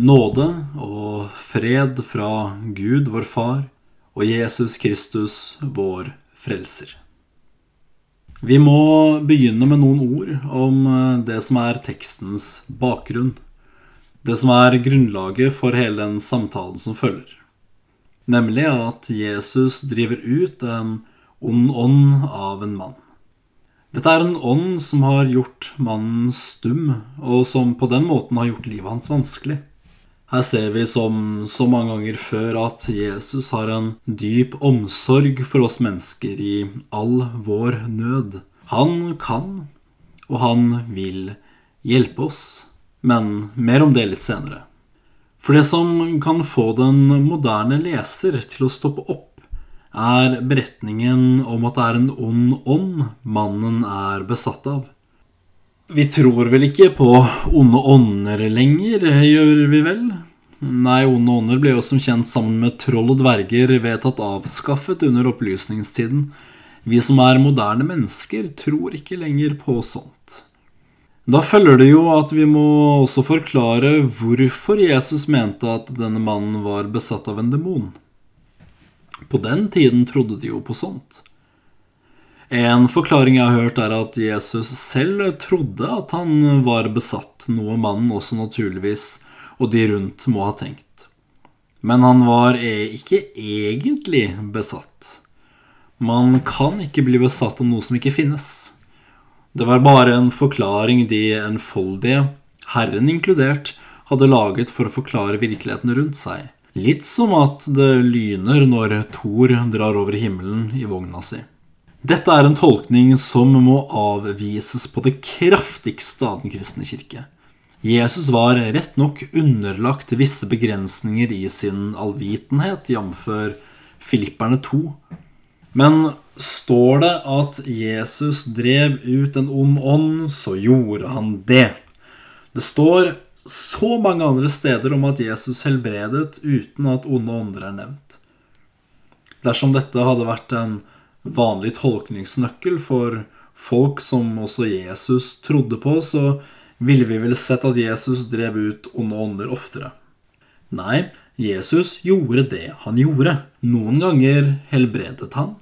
Nåde og fred fra Gud, vår Far, og Jesus Kristus, vår Frelser. Vi må begynne med noen ord om eh, det som er tekstens bakgrunn. Det som er grunnlaget for hele den samtalen som følger. Nemlig at Jesus driver ut en ond ånd av en mann. Dette er en ånd som har gjort mannen stum, og som på den måten har gjort livet hans vanskelig. Her ser vi som så mange ganger før at Jesus har en dyp omsorg for oss mennesker i all vår nød. Han kan, og han vil hjelpe oss. Men mer om det litt senere. For det som kan få den moderne leser til å stoppe opp, er beretningen om at det er en ond ånd mannen er besatt av. Vi tror vel ikke på onde ånder lenger, gjør vi vel? Nei, onde ånder ble jo som kjent sammen med troll og dverger vedtatt avskaffet under opplysningstiden. Vi som er moderne mennesker, tror ikke lenger på sånt. Da følger det jo at vi må også forklare hvorfor Jesus mente at denne mannen var besatt av en demon. På den tiden trodde de jo på sånt. En forklaring jeg har hørt, er at Jesus selv trodde at han var besatt, noe mannen også naturligvis og de rundt må ha tenkt. Men han var ikke egentlig besatt. Man kan ikke bli besatt av noe som ikke finnes. Det var bare en forklaring de enfoldige, Herren inkludert, hadde laget for å forklare virkeligheten rundt seg. Litt som at det lyner når Thor drar over himmelen i vogna si. Dette er en tolkning som må avvises på det kraftigste av den kristne kirke. Jesus var rett nok underlagt visse begrensninger i sin allvitenhet, jf. Filipperne 2. Men står det at Jesus drev ut en ond ånd, så gjorde han det. Det står så mange andre steder om at Jesus helbredet uten at onde ånder er nevnt. Dersom dette hadde vært en vanlig tolkningsnøkkel for folk som også Jesus trodde på, så ville vi vel sett at Jesus drev ut onde ånder oftere. Nei, Jesus gjorde det han gjorde. Noen ganger helbredet han,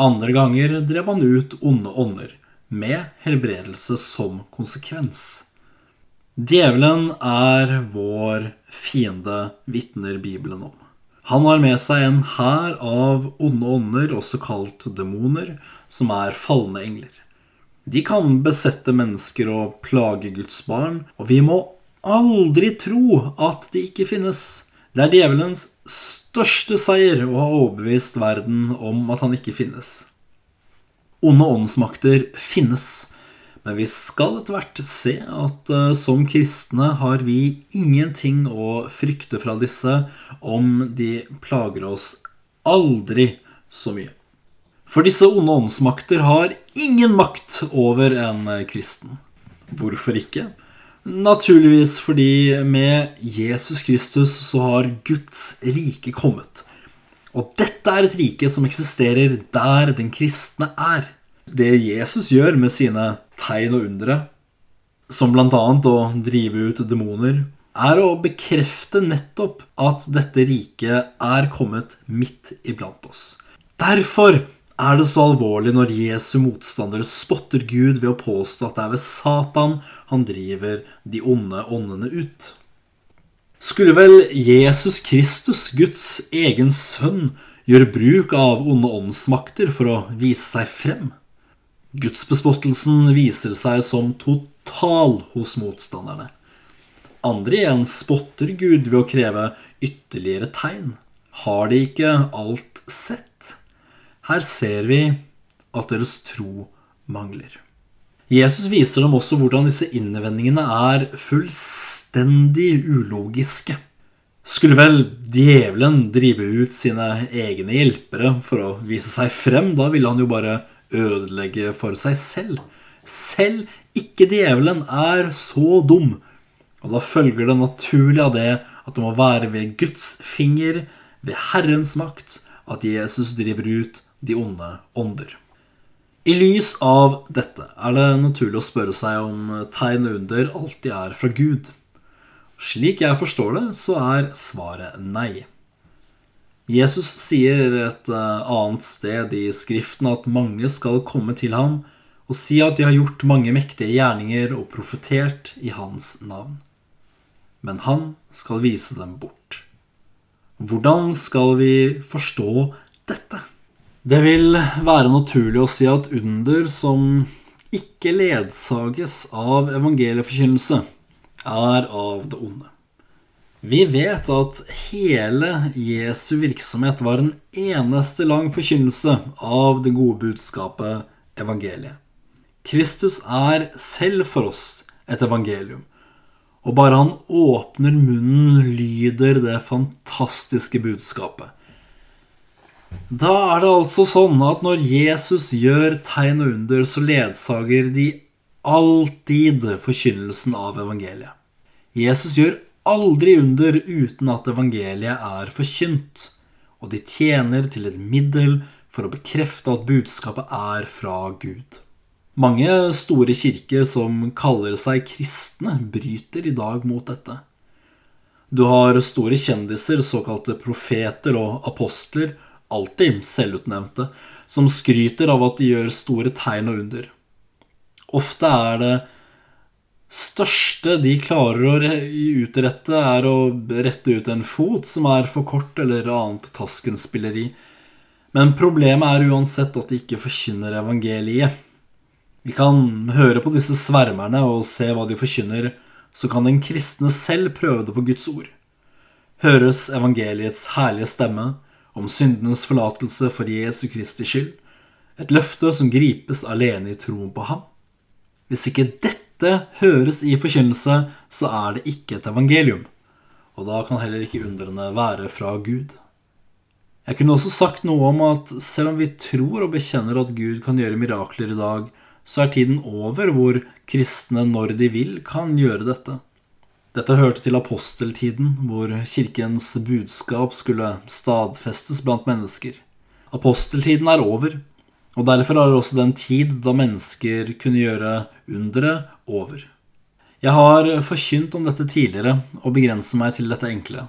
andre ganger drev han ut onde ånder, med helbredelse som konsekvens. Djevelen er vår fiende, vitner Bibelen om. Han har med seg en hær av onde ånder, også kalt demoner, som er falne engler. De kan besette mennesker og plage Guds barn, og vi må aldri tro at de ikke finnes. Det er djevelens største seier å ha overbevist verden om at han ikke finnes. Onde åndsmakter finnes, vi skal etter hvert se at uh, som kristne har vi ingenting å frykte fra disse om de plager oss aldri så mye. For disse onde åndsmakter har ingen makt over en eh, kristen. Hvorfor ikke? Naturligvis fordi med Jesus Kristus så har Guds rike kommet. Og dette er et rike som eksisterer der den kristne er. Det Jesus gjør med sine tegn og undre, som bl.a. å drive ut demoner, er å bekrefte nettopp at dette riket er kommet midt iblant oss. Derfor er det så alvorlig når Jesu motstandere spotter Gud ved å påstå at det er ved Satan han driver de onde åndene ut. Skulle vel Jesus Kristus, Guds egen sønn, gjøre bruk av onde åndsmakter for å vise seg frem? Gudsbespottelsen viser seg som total hos motstanderne. Andre igjen spotter Gud ved å kreve ytterligere tegn. Har de ikke alt sett? Her ser vi at deres tro mangler. Jesus viser dem også hvordan disse innvendingene er fullstendig ulogiske. Skulle vel djevelen drive ut sine egne hjelpere for å vise seg frem? Da ville han jo bare ødelegge for seg selv. Selv ikke djevelen er så dum. Og da følger det naturlig av det at det må være ved Guds finger, ved Herrens makt, at Jesus driver ut de onde ånder. I lys av dette er det naturlig å spørre seg om tegn under alltid er fra Gud. Slik jeg forstår det, så er svaret nei. Jesus sier et eh, annet sted i Skriften at mange skal komme til ham og si at de har gjort mange mektige gjerninger og profetert i hans navn. Men han skal vise dem bort. Hvordan skal vi forstå dette? Det vil være naturlig å si at under som ikke ledsages av evangelieforkynnelse, er av det onde. Vi vet at hele Jesu virksomhet var en eneste lang forkynnelse av det gode budskapet evangeliet. Kristus er selv for oss et evangelium, og bare han åpner munnen, lyder det fantastiske budskapet. Da er det altså sånn at når Jesus gjør tegn og under, så ledsager de alltid forkynnelsen av evangeliet. Jesus gjør aldri under uten at evangeliet er forkynt, og de tjener til et middel for å bekrefte at budskapet er fra Gud. Mange store kirker som kaller seg kristne, bryter i dag mot dette. Du har store kjendiser, såkalte profeter og apostler, alltid selvutnevnte, som skryter av at de gjør store tegn og under. Ofte er det største de klarer å utrette, er å rette ut en fot som er for kort, eller annet taskenspilleri. Men problemet er uansett at de ikke forkynner evangeliet. Vi kan høre på disse svermerne og se hva de forkynner, så kan den kristne selv prøve det på Guds ord. Høres evangeliets herlige stemme, om syndenes forlatelse for Jesu Kristi skyld, et løfte som gripes alene i troen på ham. Hvis ikke dette høres i forkynnelse, så er det ikke et evangelium, og da kan heller ikke undrene være fra Gud. Jeg kunne også sagt noe om at selv om vi tror og bekjenner at Gud kan gjøre mirakler i dag, så er tiden over hvor kristne, når de vil, kan gjøre dette. Dette hørte til aposteltiden, hvor kirkens budskap skulle stadfestes blant mennesker. Aposteltiden er over, og derfor er det også den tid da mennesker kunne gjøre undere, over. Jeg har forkynt om dette tidligere og begrenser meg til dette enkle.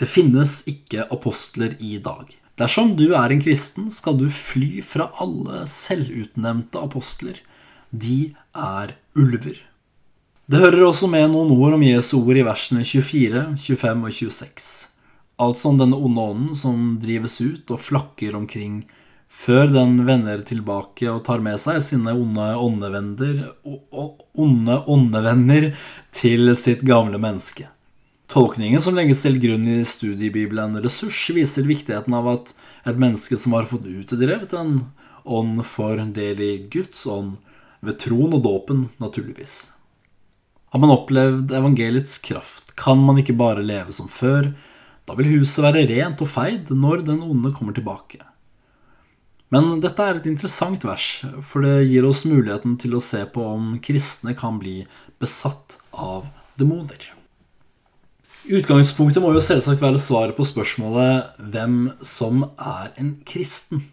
Det finnes ikke apostler i dag. Dersom du er en kristen, skal du fly fra alle selvutnevnte apostler. De er ulver. Det hører også med noen ord om Jesu ord i versene 24, 25 og 26. Altså om denne onde ånden som drives ut og flakker omkring, før den vender tilbake og tar med seg sine onde onde åndevenner til sitt gamle menneske. Tolkningen som legges til grunn i studiebibelen Ressurs, viser viktigheten av at et menneske som har fått utdrevet en ånd, får del i Guds ånd ved troen og dåpen, naturligvis. Har man opplevd evangeliets kraft, kan man ikke bare leve som før. Da vil huset være rent og feid når den onde kommer tilbake. Men dette er et interessant vers, for det gir oss muligheten til å se på om kristne kan bli besatt av demoner. Utgangspunktet må jo selvsagt være svaret på spørsmålet hvem som er en kristen.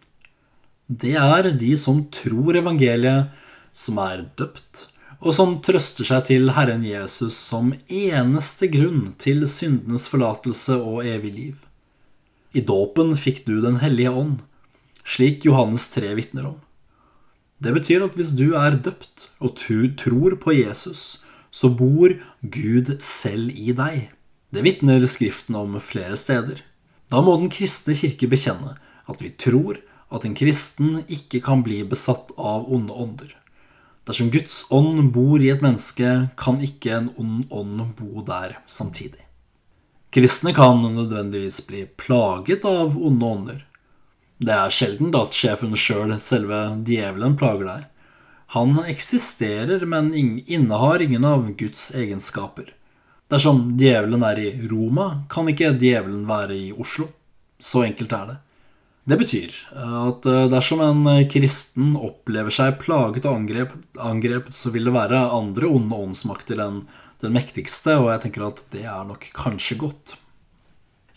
Det er de som tror evangeliet, som er døpt, og som trøster seg til Herren Jesus som eneste grunn til syndenes forlatelse og evig liv. I dåpen fikk du Den hellige ånd, slik Johannes 3 vitner om. Det betyr at hvis du er døpt og tror på Jesus, så bor Gud selv i deg. Det vitner Skriften om flere steder. Da må Den kristne kirke bekjenne at vi tror at en kristen ikke kan bli besatt av onde ånder. Dersom Guds ånd bor i et menneske, kan ikke en ond ånd bo der samtidig. Kristne kan nødvendigvis bli plaget av onde ånder. Det er sjelden at sjefen sjøl, selv, selve djevelen, plager deg. Han eksisterer, men innehar ingen av Guds egenskaper. Dersom djevelen er i Roma, kan ikke djevelen være i Oslo. Så enkelt er det. Det betyr at eh, dersom en eh, kristen opplever seg plaget og angrepet, angrepet, så vil det være andre onde åndsmakter enn den mektigste, og jeg tenker at det er nok kanskje godt.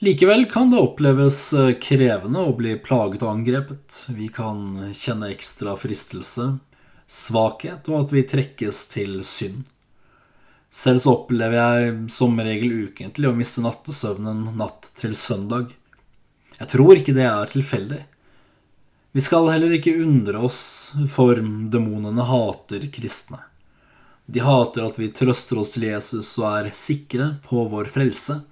Likevel kan det oppleves eh, krevende å bli plaget og angrepet. Vi kan kjenne ekstra fristelse, svakhet og at vi trekkes til synd. Selv så opplever jeg som regel ukentlig å miste nattesøvnen natt til søndag. Jeg tror ikke det er tilfeldig. Vi skal heller ikke undre oss, for demonene hater kristne. De hater at vi trøster oss til Jesus og er sikre på vår frelse.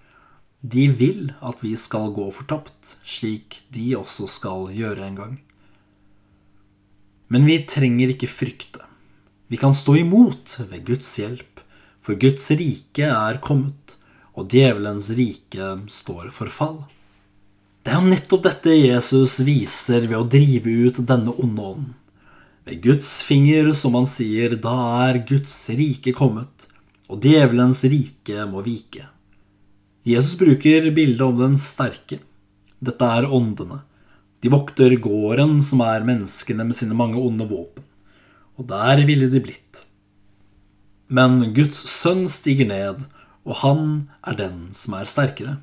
De vil at vi skal gå fortapt, slik de også skal gjøre en gang. Men vi trenger ikke frykte. Vi kan stå imot ved Guds hjelp, for Guds rike er kommet, og djevelens rike står for fall. Det er jo nettopp dette Jesus viser ved å drive ut denne onde ånden. Ved Guds finger, som han sier, da er Guds rike kommet, og djevelens rike må vike. Jesus bruker bildet om den sterke. Dette er åndene. De vokter gården, som er menneskene med sine mange onde våpen. Og der ville de blitt. Men Guds sønn stiger ned, og han er den som er sterkere.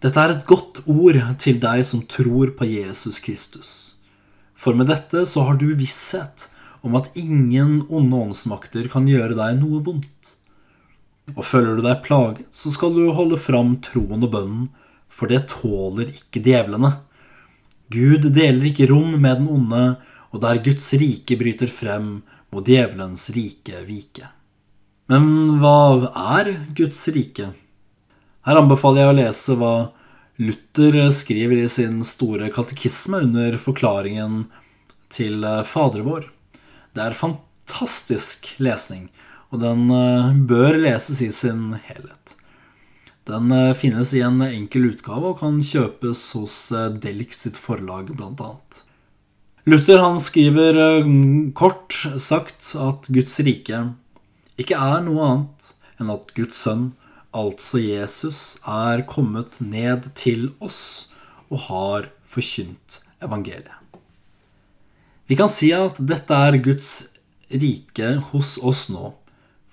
Dette er et godt ord til deg som tror på Jesus Kristus. For med dette så har du visshet om at ingen onde åndsmakter kan gjøre deg noe vondt. Og føler du deg plaget, så skal du holde fram troen og bønnen, for det tåler ikke djevlene. Gud deler ikke rom med den onde, og der Guds rike bryter frem, må djevelens rike vike. Men hva er Guds rike? Her anbefaler jeg å lese hva Luther skriver i sin store katekisme under forklaringen til Fader vår. Det er fantastisk lesning, og den eh, bør leses i sin helhet. Den eh, finnes i en enkel utgave og kan kjøpes hos eh, Delk sitt forlag, bl.a. Luther han skriver kort sagt at Guds rike ikke er noe annet enn at Guds sønn, altså Jesus, er kommet ned til oss og har forkynt evangeliet. Vi kan si at dette er Guds rike hos oss nå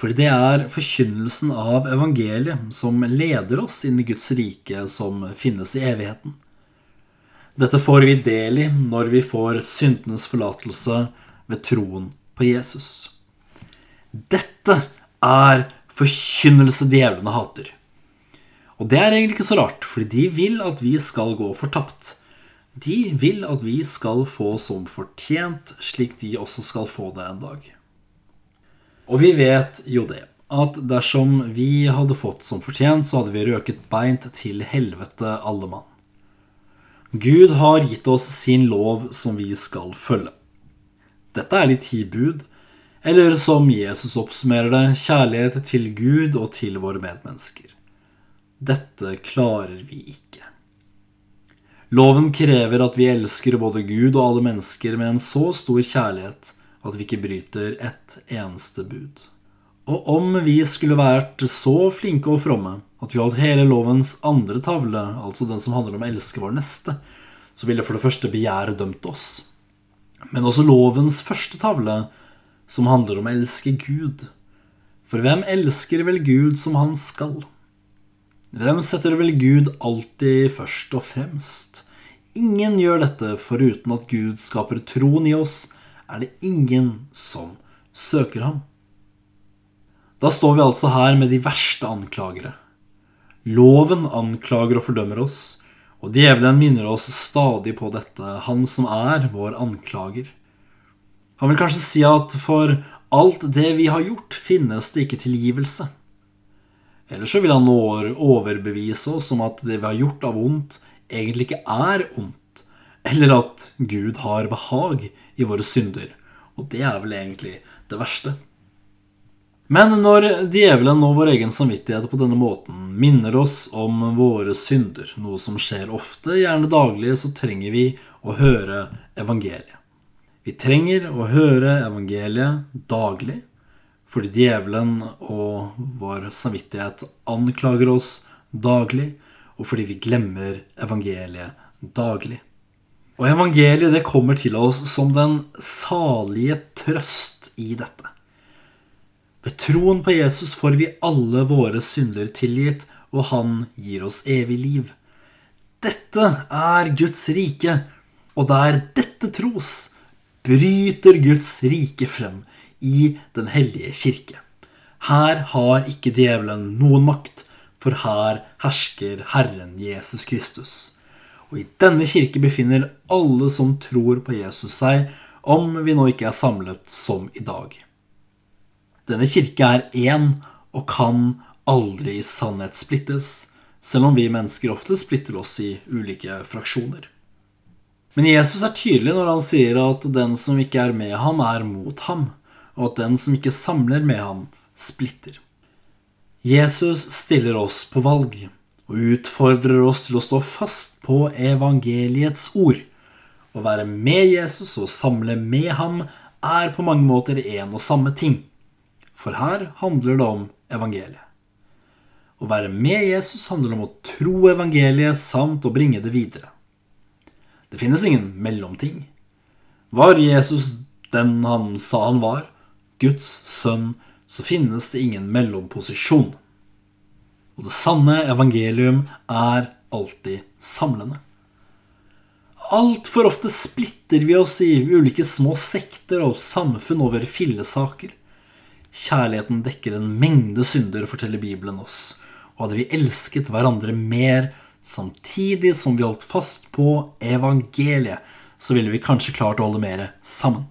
fordi det er forkynnelsen av evangeliet som leder oss inn i Guds rike som finnes i evigheten. Dette får vi del i når vi får syndenes forlatelse ved troen på Jesus. Dette er forkynnelse djevlene hater. Og det er egentlig ikke så rart, fordi de vil at vi skal gå fortapt. De vil at vi skal få som fortjent, slik de også skal få det en dag. Og vi vet jo det, at dersom vi hadde fått som fortjent, så hadde vi røket beint til helvete alle mann. Gud har gitt oss sin lov som vi skal følge. Dette er de ti bud, eller som Jesus oppsummerer det, kjærlighet til Gud og til våre medmennesker. Dette klarer vi ikke. Loven krever at vi elsker både Gud og alle mennesker med en så stor kjærlighet at vi ikke bryter ett eneste bud. Og om vi skulle vært så flinke og fromme at vi holdt hele lovens andre tavle, altså den som handler om å elske vår neste, så ville for det første begjæret dømt oss. Men også lovens første tavle, som handler om å elske Gud. For hvem elsker vel Gud som han skal? Hvem setter vel Gud alltid først og fremst? Ingen gjør dette foruten at Gud skaper troen i oss er det ingen som søker ham. Da står vi altså her med de verste anklagere. Loven anklager og fordømmer oss, og djevelen minner oss stadig på dette, han som er vår anklager. Han vil kanskje si at for alt det vi har gjort, finnes det ikke tilgivelse. Eller så vil han overbevise oss om at det vi har gjort av ondt, egentlig ikke er ondt eller at Gud har behag i våre synder. Og det er vel egentlig det verste. Men når djevelen og vår egen samvittighet på denne måten minner oss om våre synder, noe som skjer ofte, gjerne daglig, så trenger vi å høre evangeliet. Vi trenger å høre evangeliet daglig, fordi djevelen og vår samvittighet anklager oss daglig, og fordi vi glemmer evangeliet daglig. Og evangeliet det kommer til oss som den salige trøst i dette. Ved troen på Jesus får vi alle våre synder tilgitt, og han gir oss evig liv. Dette er Guds rike, og der dette tros, bryter Guds rike frem i Den hellige kirke. Her har ikke djevelen noen makt, for her hersker Herren Jesus Kristus. Og i denne kirke befinner alle som tror på Jesus seg, om vi nå ikke er samlet som i dag. Denne kirke er én og kan aldri i sannhet splittes, selv om vi mennesker ofte splitter oss i ulike fraksjoner. Men Jesus er tydelig når han sier at den som ikke er med ham, er mot ham, og at den som ikke samler med ham, splitter. Jesus stiller oss på valg og utfordrer oss til å stå fast på evangeliets ord. Å være med Jesus og samle med ham er på mange måter én og samme ting. For her handler det om evangeliet. Å være med Jesus handler om å tro evangeliet samt å bringe det videre. Det finnes ingen mellomting. Var Jesus den han sa han var, Guds sønn, så finnes det ingen mellomposisjon. Og det sanne evangelium er alltid samlende. Altfor ofte splitter vi oss i ulike små sekter og samfunn over fillesaker. Kjærligheten dekker en mengde synder, forteller Bibelen oss. Og hadde vi elsket hverandre mer samtidig som vi holdt fast på evangeliet, så ville vi kanskje klart å holde mer sammen.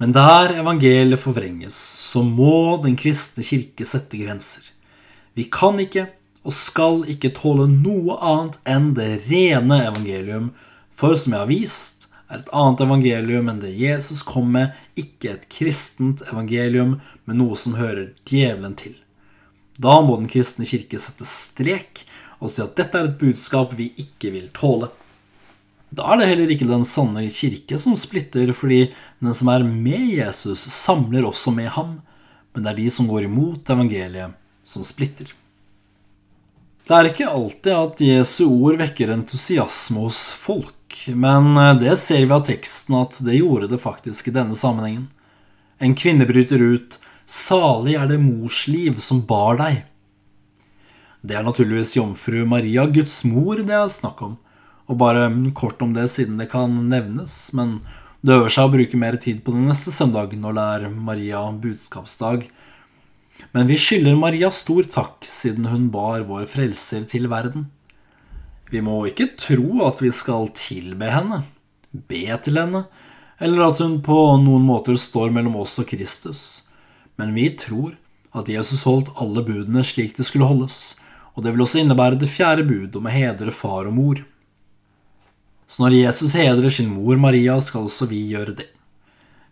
Men der evangeliet forvrenges, så må den kristne kirke sette grenser. Vi kan ikke og skal ikke tåle noe annet enn det rene evangelium, for som jeg har vist, er et annet evangelium enn det Jesus kom med, ikke et kristent evangelium, men noe som hører djevelen til. Da må Den kristne kirke sette strek og si at dette er et budskap vi ikke vil tåle. Da er det heller ikke Den sanne kirke som splitter, fordi den som er med Jesus, samler også med ham, men det er de som går imot evangeliet, som splitter. Det er ikke alltid at Jesu ord vekker entusiasme hos folk men eh, det ser vi av teksten at det gjorde det faktisk i denne sammenhengen. En kvinne bryter ut 'Salig er det mors liv som bar deg'. Det er naturligvis jomfru Maria, Guds mor, det er snakk om. Og bare kort om det siden det kan nevnes, men det øver seg å bruke mer tid på det neste søndag når det er Maria budskapsdag. Men vi skylder Maria stor takk siden hun bar vår frelser til verden. Vi må ikke tro at vi skal tilbe henne, be til henne, eller at hun på noen måter står mellom oss og Kristus, men vi tror at Jesus holdt alle budene slik de skulle holdes, og det vil også innebære det fjerde bud om å hedre far og mor. Så når Jesus hedrer sin mor Maria, skal også vi gjøre det.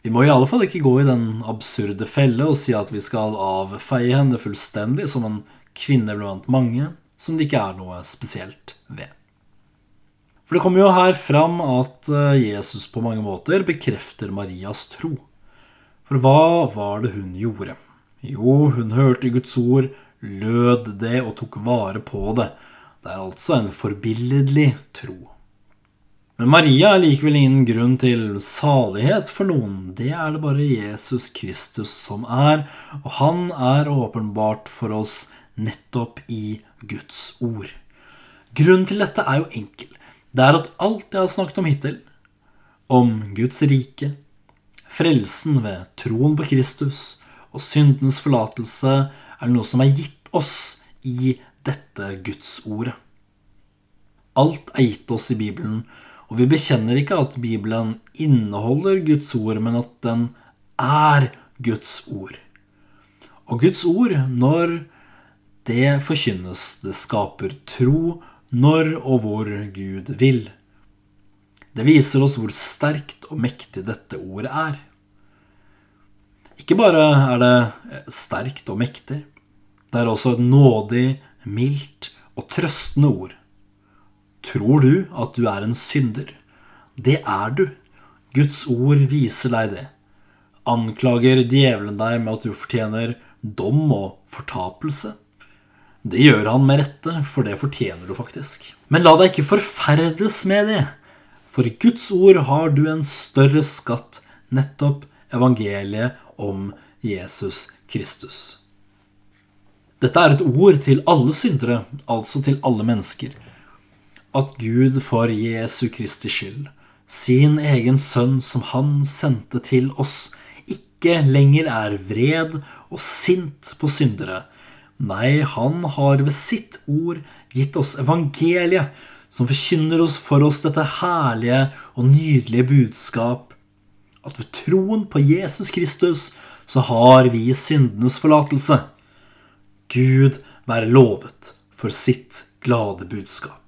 Vi må i alle fall ikke gå i den absurde felle og si at vi skal avfeie henne fullstendig som en kvinne blant mange, som det ikke er noe spesielt ved. For det kommer jo her fram at eh, Jesus på mange måter bekrefter Marias tro. For hva var det hun gjorde? Jo, hun hørte Guds ord, lød det og tok vare på det. Det er altså en forbilledlig tro. Men Maria er likevel ingen grunn til salighet for noen. Det er det bare Jesus Kristus som er, og han er åpenbart for oss nettopp i Guds ord. Grunnen til dette er jo enkel. Det er at alt jeg har snakket om hittil, om Guds rike, frelsen ved troen på Kristus og syndens forlatelse, er noe som er gitt oss i dette Guds ordet. Alt er gitt oss i Bibelen, og vi bekjenner ikke at Bibelen inneholder Guds ord, men at den er Guds ord. Og Guds ord, når det forkynnes. Det skaper tro når og hvor Gud vil. Det viser oss hvor sterkt og mektig dette ordet er. Ikke bare er det sterkt og mektig, det er også et nådig, mildt og trøstende ord. Tror du at du er en synder? Det er du. Guds ord viser deg det. Anklager djevelen deg med at du fortjener dom og fortapelse? Det gjør han med rette, for det fortjener du faktisk. Men la deg ikke forferdes med det, for i Guds ord har du en større skatt, nettopp evangeliet om Jesus Kristus. Dette er et ord til alle syndere, altså til alle mennesker. At Gud for Jesu Kristi skyld, sin egen sønn som han sendte til oss, ikke lenger er vred og sint på syndere. Nei, han har ved sitt ord gitt oss evangeliet, som forkynner oss for oss dette herlige og nydelige budskap. At ved troen på Jesus Kristus så har vi syndenes forlatelse. Gud være lovet for sitt glade budskap.